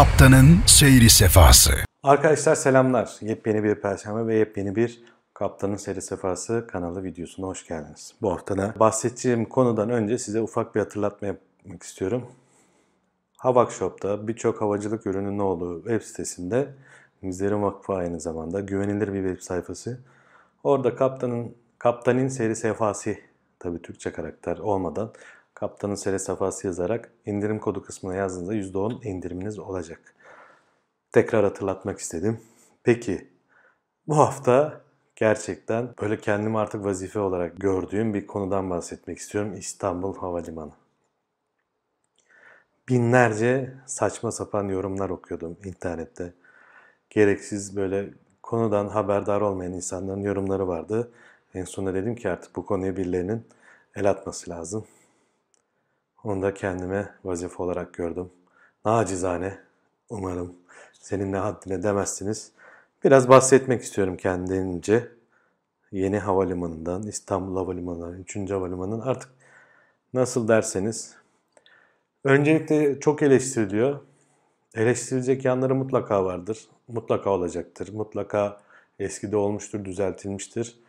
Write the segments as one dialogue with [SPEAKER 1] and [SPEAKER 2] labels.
[SPEAKER 1] Kaptanın Seyri Sefası.
[SPEAKER 2] Arkadaşlar selamlar. Yepyeni bir perşembe ve yepyeni bir Kaptanın Seyri Sefası kanalı videosuna hoş geldiniz. Bu haftada bahsedeceğim konudan önce size ufak bir hatırlatma yapmak istiyorum. Havak Shop'ta birçok havacılık ürününün olduğu web sitesinde Mizlerin Vakfı aynı zamanda güvenilir bir web sayfası. Orada kaptanın kaptanın seri sefası tabi Türkçe karakter olmadan kaptanın seri sefası yazarak indirim kodu kısmına yazdığınızda %10 indiriminiz olacak. Tekrar hatırlatmak istedim. Peki bu hafta gerçekten böyle kendimi artık vazife olarak gördüğüm bir konudan bahsetmek istiyorum. İstanbul Havalimanı. Binlerce saçma sapan yorumlar okuyordum internette. Gereksiz böyle konudan haberdar olmayan insanların yorumları vardı. En sonunda dedim ki artık bu konuya birilerinin el atması lazım. Onu da kendime vazife olarak gördüm. Nacizane umarım senin ne haddine demezsiniz. Biraz bahsetmek istiyorum kendince. Yeni havalimanından, İstanbul Havalimanı'ndan, 3. Havalimanı'ndan artık nasıl derseniz. Öncelikle çok eleştiriliyor. Eleştirilecek yanları mutlaka vardır. Mutlaka olacaktır. Mutlaka eskide olmuştur, düzeltilmiştir.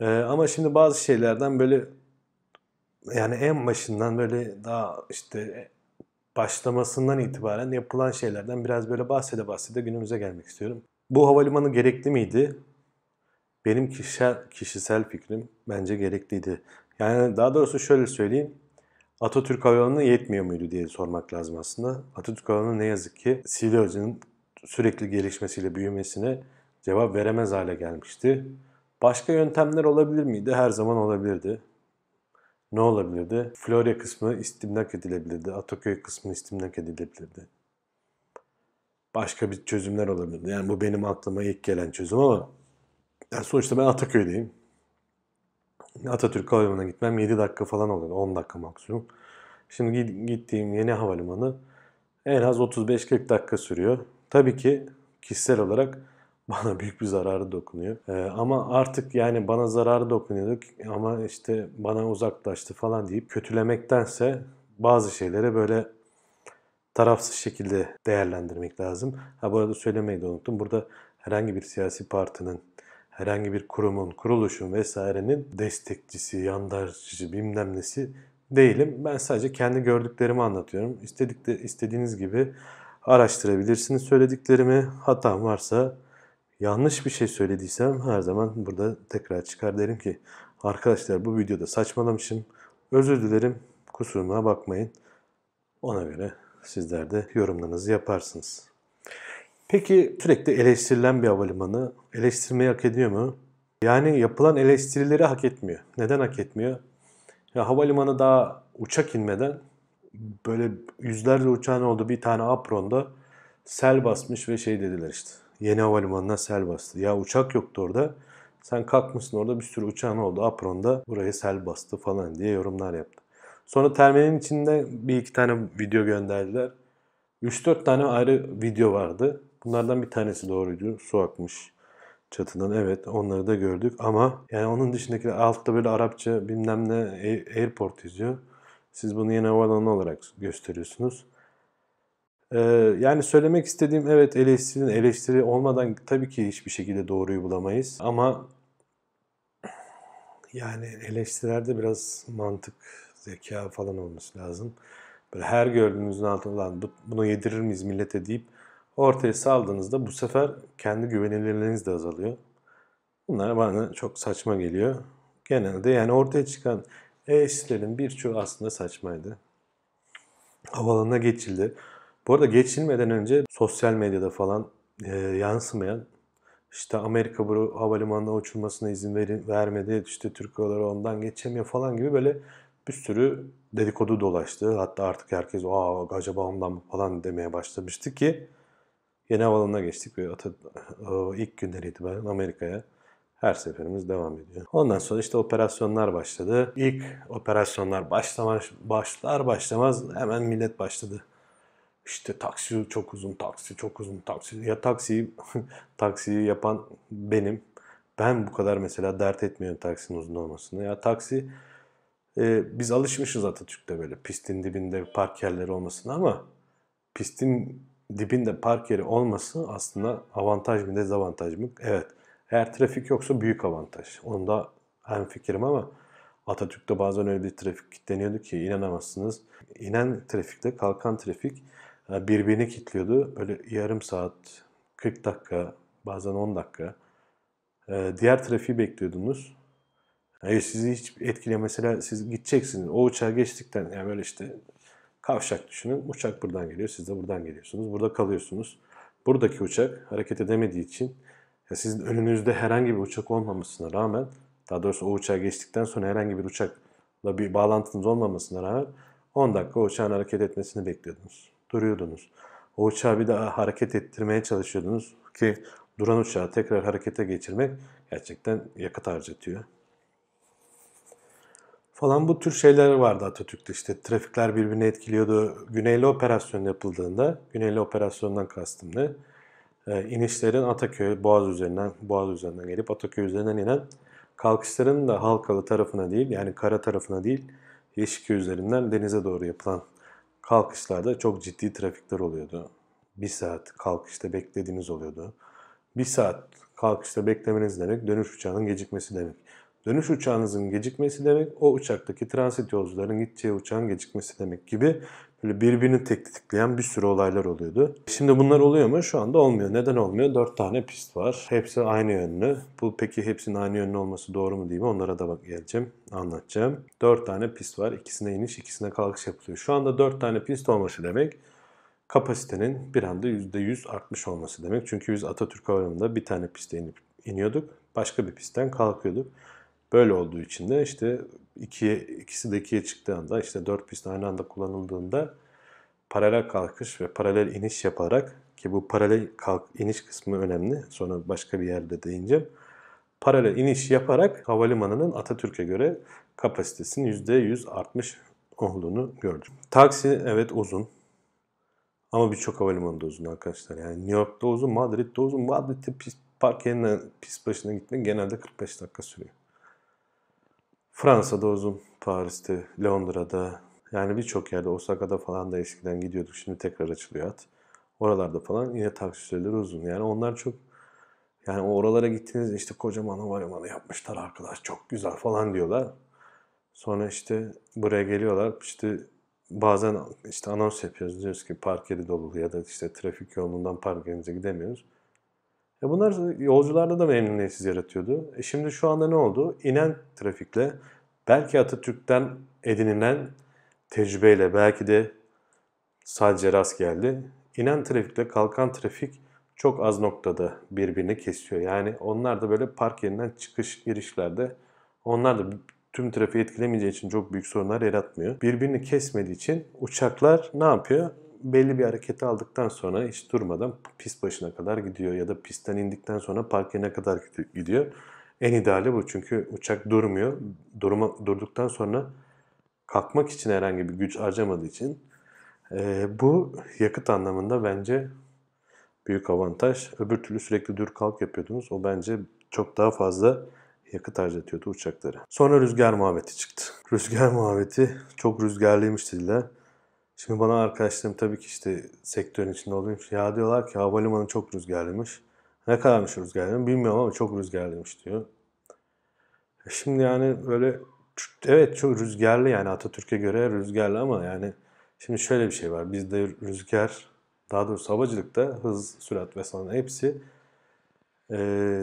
[SPEAKER 2] Ee, ama şimdi bazı şeylerden böyle yani en başından böyle daha işte başlamasından itibaren yapılan şeylerden biraz böyle bahsede bahsede günümüze gelmek istiyorum. Bu havalimanı gerekli miydi? Benim kişisel, kişisel fikrim bence gerekliydi. Yani daha doğrusu şöyle söyleyeyim. Atatürk Havalimanı yetmiyor muydu diye sormak lazım aslında. Atatürk Havalimanı ne yazık ki Silivri'nin sürekli gelişmesiyle büyümesine cevap veremez hale gelmişti. Başka yöntemler olabilir miydi? Her zaman olabilirdi. Ne olabilirdi? Florya kısmı istimlak edilebilirdi. Ataköy kısmı istimlak edilebilirdi. Başka bir çözümler olabilirdi. Yani bu benim aklıma ilk gelen çözüm ama yani sonuçta ben Ataköy'deyim. Atatürk Havalimanı'na gitmem 7 dakika falan oluyor. 10 dakika maksimum. Şimdi gittiğim yeni havalimanı en az 35-40 dakika sürüyor. Tabii ki kişisel olarak bana büyük bir zararı dokunuyor. Ee, ama artık yani bana zararı dokunuyorduk ama işte bana uzaklaştı falan deyip kötülemektense bazı şeylere böyle tarafsız şekilde değerlendirmek lazım. Ha bu arada söylemeyi de unuttum. Burada herhangi bir siyasi partinin, herhangi bir kurumun, kuruluşun vesairenin destekçisi, yandaşçısı, bilmem nesi değilim. Ben sadece kendi gördüklerimi anlatıyorum. İstedikleri, istediğiniz gibi araştırabilirsiniz söylediklerimi. Hatam varsa yanlış bir şey söylediysem her zaman burada tekrar çıkar derim ki arkadaşlar bu videoda saçmalamışım. Özür dilerim. Kusuruma bakmayın. Ona göre sizler de yorumlarınızı yaparsınız. Peki sürekli eleştirilen bir havalimanı eleştirmeyi hak ediyor mu? Yani yapılan eleştirileri hak etmiyor. Neden hak etmiyor? Ya havalimanı daha uçak inmeden böyle yüzlerce uçağın olduğu bir tane apronda sel basmış ve şey dediler işte. Yeni havalimanına sel bastı. Ya uçak yoktu orada. Sen kalkmışsın orada bir sürü uçağın oldu apronda buraya sel bastı falan diye yorumlar yaptı. Sonra terminalin içinde bir iki tane video gönderdiler. 3-4 tane ayrı video vardı. Bunlardan bir tanesi doğruydu. Su akmış çatıdan. Evet onları da gördük ama yani onun dışındaki altta böyle Arapça bilmem ne airport yazıyor. Siz bunu yine havaalanı olarak gösteriyorsunuz. Ee, yani söylemek istediğim evet eleştirinin eleştiri olmadan tabii ki hiçbir şekilde doğruyu bulamayız. Ama yani eleştirilerde biraz mantık, zeka falan olması lazım. Böyle her gördüğünüzün altında bunu yedirir miyiz millete deyip ortaya saldığınızda bu sefer kendi güvenilirliğiniz de azalıyor. Bunlar bana çok saçma geliyor. Genelde yani ortaya çıkan eleştirilerin birçoğu aslında saçmaydı. Havalanına geçildi. Bu arada geçilmeden önce sosyal medyada falan e, yansımayan işte Amerika bu havalimanına uçulmasına izin verin, vermedi, işte Türk ondan geçemiyor falan gibi böyle bir sürü dedikodu dolaştı. Hatta artık herkes Aa, acaba ondan mı falan demeye başlamıştı ki yeni havalanına geçtik ve ilk günden itibaren Amerika'ya her seferimiz devam ediyor. Ondan sonra işte operasyonlar başladı. İlk operasyonlar başlamaz, başlar başlamaz hemen millet başladı. İşte taksi çok uzun, taksi çok uzun, taksi. Ya taksiyi, taksiyi yapan benim. Ben bu kadar mesela dert etmiyorum taksinin uzun olmasını. Ya taksi e, biz alışmışız Atatürk'te böyle pistin dibinde park yerleri olmasına ama pistin dibinde park yeri olması aslında avantaj mı dezavantaj mı? Evet. Eğer trafik yoksa büyük avantaj. Onda hem fikrim ama Atatürk'te bazen öyle bir trafik kilitleniyordu ki inanamazsınız. İnen trafikte kalkan trafik birbirini kilitliyordu. Böyle yarım saat, 40 dakika, bazen 10 dakika. E, diğer trafiği bekliyordunuz. Yani sizi hiç etkile mesela siz gideceksiniz. O uçağa geçtikten yani böyle işte kavşak düşünün. Uçak buradan geliyor. Siz de buradan geliyorsunuz. Burada kalıyorsunuz. Buradaki uçak hareket edemediği için ya sizin önünüzde herhangi bir uçak olmamasına rağmen daha doğrusu o uçağa geçtikten sonra herhangi bir uçakla bir bağlantınız olmamasına rağmen 10 dakika uçağın hareket etmesini bekliyordunuz. Duruyordunuz. O uçağı bir daha hareket ettirmeye çalışıyordunuz ki duran uçağı tekrar harekete geçirmek gerçekten yakıt harcatıyor. Falan bu tür şeyler vardı Atatürk'te işte trafikler birbirini etkiliyordu. Güneyli operasyon yapıldığında, Güneyli operasyondan kastım ne? E, inişlerin Ataköy, Boğaz üzerinden, Boğaz üzerinden gelip Ataköy üzerinden inen kalkışların da Halkalı tarafına değil yani kara tarafına değil Yeşilköy üzerinden denize doğru yapılan kalkışlarda çok ciddi trafikler oluyordu. Bir saat kalkışta beklediğiniz oluyordu. Bir saat kalkışta beklemeniz demek dönüş uçağının gecikmesi demek. Dönüş uçağınızın gecikmesi demek o uçaktaki transit yolcuların gideceği uçağın gecikmesi demek gibi böyle birbirini tetikleyen bir sürü olaylar oluyordu. Şimdi bunlar oluyor mu? Şu anda olmuyor. Neden olmuyor? Dört tane pist var. Hepsi aynı yönlü. Bu peki hepsinin aynı yönlü olması doğru mu değil mi? Onlara da bak geleceğim. Anlatacağım. Dört tane pist var. İkisine iniş, ikisine kalkış yapılıyor. Şu anda dört tane pist olması demek kapasitenin bir anda %100 artmış olması demek. Çünkü biz Atatürk Havalimanı'nda bir tane piste inip iniyorduk. Başka bir pistten kalkıyorduk. Böyle olduğu için de işte ikiye, ikisi de ikiye çıktığı anda işte dört pist aynı anda kullanıldığında paralel kalkış ve paralel iniş yaparak ki bu paralel kalk iniş kısmı önemli. Sonra başka bir yerde değineceğim. Paralel iniş yaparak havalimanının Atatürk'e göre kapasitesinin %100 artmış olduğunu gördüm. Taksi evet uzun. Ama birçok havalimanında uzun arkadaşlar. Yani New York'ta uzun, Madrid'de uzun. Madrid'de pist, park yerine pist başına gitmek genelde 45 dakika sürüyor. Fransa'da uzun, Paris'te, Londra'da, yani birçok yerde, Osaka'da falan da eskiden gidiyorduk. Şimdi tekrar açılıyor hat. Oralarda falan yine taksi süreleri uzun. Yani onlar çok yani oralara gittiğiniz işte kocaman havalimanı yapmışlar arkadaş çok güzel falan diyorlar. Sonra işte buraya geliyorlar işte bazen işte anons yapıyoruz diyoruz ki park yeri dolu ya da işte trafik yoğunluğundan park yerinize gidemiyoruz. E bunlar yolcularda da memnuniyetsiz yaratıyordu. E şimdi şu anda ne oldu? İnen trafikle belki Atatürk'ten edinilen tecrübeyle belki de sadece rast geldi. İnen trafikle kalkan trafik çok az noktada birbirini kesiyor. Yani onlar da böyle park yerinden çıkış girişlerde onlar da tüm trafiği etkilemeyeceği için çok büyük sorunlar yaratmıyor. Birbirini kesmediği için uçaklar ne yapıyor? Belli bir hareketi aldıktan sonra hiç durmadan pist başına kadar gidiyor ya da pistten indikten sonra park yerine kadar gidiyor. En ideali bu çünkü uçak durmuyor. Durma, durduktan sonra kalkmak için herhangi bir güç harcamadığı için e, bu yakıt anlamında bence büyük avantaj. Öbür türlü sürekli dur kalk yapıyordunuz. O bence çok daha fazla yakıt harcatıyordu uçakları. Sonra rüzgar muhabbeti çıktı. Rüzgar muhabbeti çok rüzgarlıymış dediler. Şimdi bana arkadaşlarım tabii ki işte sektörün içinde olduğum için ya diyorlar ki havalimanı çok rüzgarlıymış. Ne kadarmış rüzgarlı bilmiyorum ama çok rüzgarlıymış diyor. E şimdi yani böyle evet çok rüzgarlı yani Atatürk'e göre rüzgarlı ama yani şimdi şöyle bir şey var. Bizde rüzgar daha doğrusu havacılıkta hız, sürat vesaire hepsi e,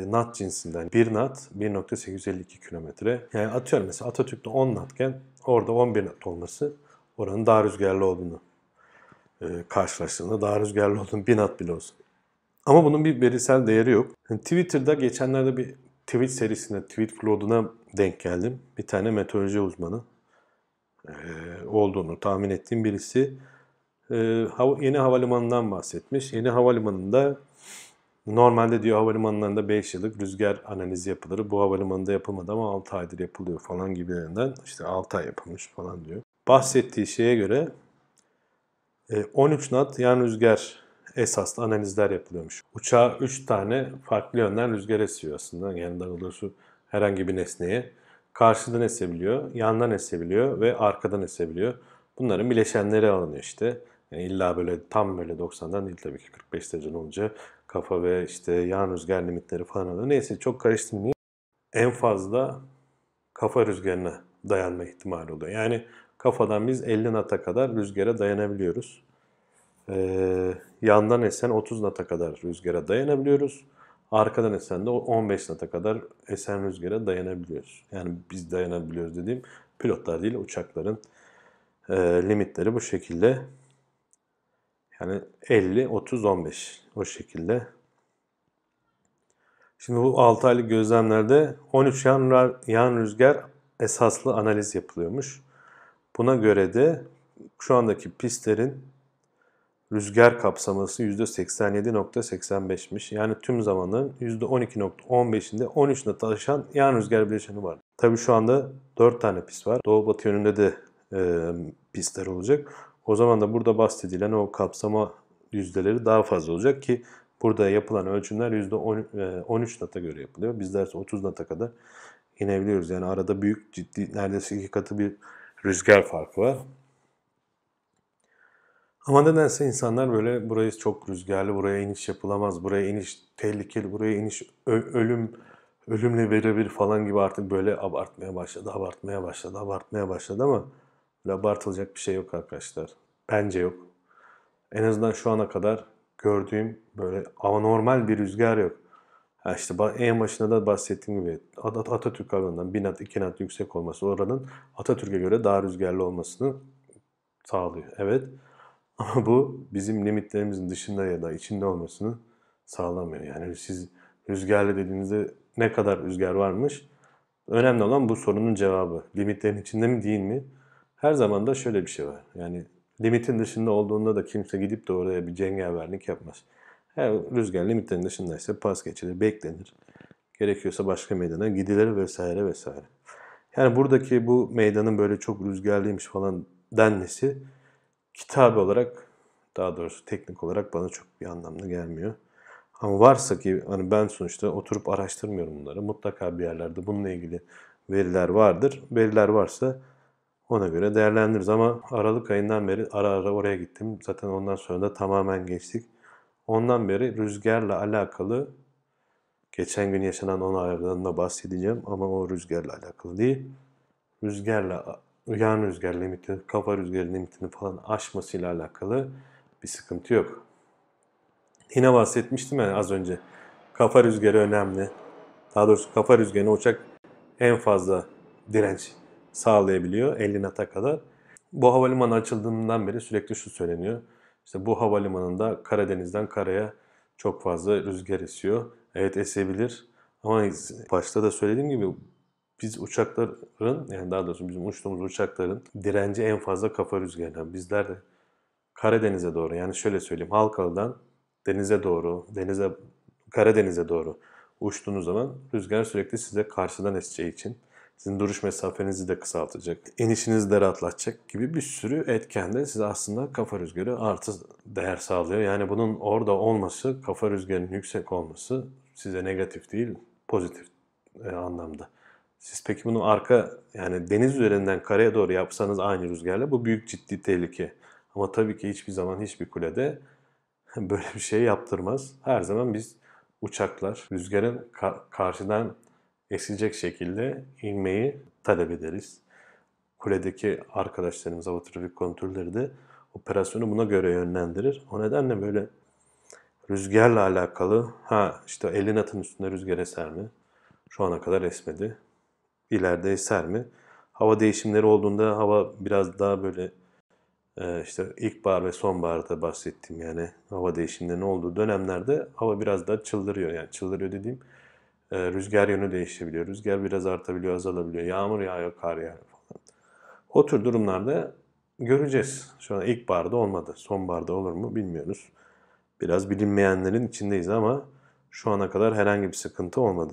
[SPEAKER 2] nat cinsinden. Bir nat 1.852 kilometre. Yani atıyorum mesela Atatürk'te 10 natken orada 11 nat olması oranın daha rüzgarlı olduğunu e, karşılaştığında daha rüzgarlı olduğunu bir nat bile olsa. Ama bunun bir verisel değeri yok. Yani Twitter'da geçenlerde bir tweet serisine, tweet flood'una denk geldim. Bir tane meteoroloji uzmanı e, olduğunu tahmin ettiğim birisi e, yeni havalimanından bahsetmiş. Yeni havalimanında normalde diyor havalimanlarında 5 yıllık rüzgar analizi yapılır. Bu havalimanında yapılmadı ama 6 aydır yapılıyor falan gibilerinden. İşte 6 ay yapılmış falan diyor bahsettiği şeye göre 13 e, knot yan rüzgar esaslı analizler yapılıyormuş. Uçağa 3 tane farklı yönden rüzgar esiyor aslında. Yani daha doğrusu herhangi bir nesneye. Karşıdan esebiliyor, yandan esebiliyor ve arkadan esebiliyor. Bunların bileşenleri alınıyor işte. Yani illa böyle tam böyle 90'dan değil tabii ki 45 derece olunca kafa ve işte yan rüzgar limitleri falan oluyor. Neyse çok karıştırmayayım. En fazla kafa rüzgarına dayanma ihtimali oluyor. Yani kafadan biz 50 knot'a kadar rüzgara dayanabiliyoruz. Ee, yandan esen 30 knot'a kadar rüzgara dayanabiliyoruz. Arkadan esen de 15 knot'a kadar esen rüzgara dayanabiliyoruz. Yani biz dayanabiliyoruz dediğim pilotlar değil uçakların e, limitleri bu şekilde. Yani 50, 30, 15 o şekilde. Şimdi bu 6 aylık gözlemlerde 13 yan, yan rüzgar esaslı analiz yapılıyormuş. Buna göre de şu andaki pistlerin rüzgar kapsaması %87.85'miş. Yani tüm zamanların %12.15'inde 13 ile taşan yan rüzgar bileşeni var. Tabi şu anda 4 tane pist var. Doğu batı yönünde de e, pistler olacak. O zaman da burada bahsedilen o kapsama yüzdeleri daha fazla olacak ki burada yapılan ölçümler %13 nata göre yapılıyor. Bizler ise 30 nata kadar inebiliyoruz. Yani arada büyük ciddi neredeyse iki katı bir rüzgar farkı var. Ama nedense insanlar böyle burayı çok rüzgarlı, buraya iniş yapılamaz, buraya iniş tehlikeli, buraya iniş ölüm ölümle birebir falan gibi artık böyle abartmaya başladı, abartmaya başladı, abartmaya başladı ama abartılacak bir şey yok arkadaşlar. Bence yok. En azından şu ana kadar gördüğüm böyle anormal bir rüzgar yok. Ha işte en başında da bahsettiğim gibi Atatürk alanından bir nat, iki nat yüksek olması oranın Atatürk'e göre daha rüzgarlı olmasını sağlıyor. Evet. Ama bu bizim limitlerimizin dışında ya da içinde olmasını sağlamıyor. Yani siz rüzgarlı dediğinizde ne kadar rüzgar varmış? Önemli olan bu sorunun cevabı. Limitlerin içinde mi değil mi? Her zaman da şöyle bir şey var. Yani limitin dışında olduğunda da kimse gidip de oraya bir cengaverlik yapmaz. Her rüzgar limitlerin dışındaysa pas geçilir, beklenir. Gerekiyorsa başka meydana gidilir vesaire vesaire. Yani buradaki bu meydanın böyle çok rüzgarlıymış falan denmesi kitabe olarak daha doğrusu teknik olarak bana çok bir anlamda gelmiyor. Ama varsa ki hani ben sonuçta oturup araştırmıyorum bunları. Mutlaka bir yerlerde bununla ilgili veriler vardır. Veriler varsa ona göre değerlendiririz ama Aralık ayından beri ara ara oraya gittim. Zaten ondan sonra da tamamen geçtik. Ondan beri rüzgarla alakalı geçen gün yaşanan olaylardan da bahsedeceğim ama o rüzgarla alakalı değil. Rüzgarla yan rüzgar limiti, kafa rüzgar limitini falan aşmasıyla alakalı bir sıkıntı yok. Yine bahsetmiştim yani az önce. Kafa rüzgarı önemli. Daha doğrusu kafa rüzgarına uçak en fazla direnç sağlayabiliyor 50 nata kadar. Bu havalimanı açıldığından beri sürekli şu söyleniyor. İşte bu havalimanında Karadeniz'den karaya çok fazla rüzgar esiyor. Evet esebilir ama başta da söylediğim gibi biz uçakların yani daha doğrusu bizim uçtuğumuz uçakların direnci en fazla kafa rüzgarına. Bizler de Karadeniz'e doğru yani şöyle söyleyeyim Halkalı'dan denize doğru, denize Karadeniz'e doğru uçtuğunuz zaman rüzgar sürekli size karşıdan eseceği için sizin duruş mesafenizi de kısaltacak, inişinizi de rahatlatacak gibi bir sürü etken de size aslında kafa rüzgarı artı değer sağlıyor. Yani bunun orada olması, kafa rüzgarının yüksek olması size negatif değil, pozitif e, anlamda. Siz peki bunu arka yani deniz üzerinden karaya doğru yapsanız aynı rüzgarla bu büyük ciddi tehlike. Ama tabii ki hiçbir zaman hiçbir kulede böyle bir şey yaptırmaz. Her zaman biz uçaklar rüzgarın ka- karşıdan esilecek şekilde inmeyi talep ederiz. Kuledeki arkadaşlarımız, hava trafik kontrolleri de operasyonu buna göre yönlendirir. O nedenle böyle rüzgarla alakalı, ha işte 50 natın üstünde rüzgar eser mi? Şu ana kadar esmedi. İleride eser mi? Hava değişimleri olduğunda hava biraz daha böyle e, işte ilkbahar ve sonbaharda bahsettiğim yani hava değişimlerinin olduğu dönemlerde hava biraz daha çıldırıyor. Yani çıldırıyor dediğim e, rüzgar yönü değişebiliyor. Rüzgar biraz artabiliyor, azalabiliyor. Yağmur yağıyor, kar yağıyor falan. O tür durumlarda göreceğiz. Şu an ilkbaharda olmadı. Sonbaharda olur mu bilmiyoruz. Biraz bilinmeyenlerin içindeyiz ama şu ana kadar herhangi bir sıkıntı olmadı.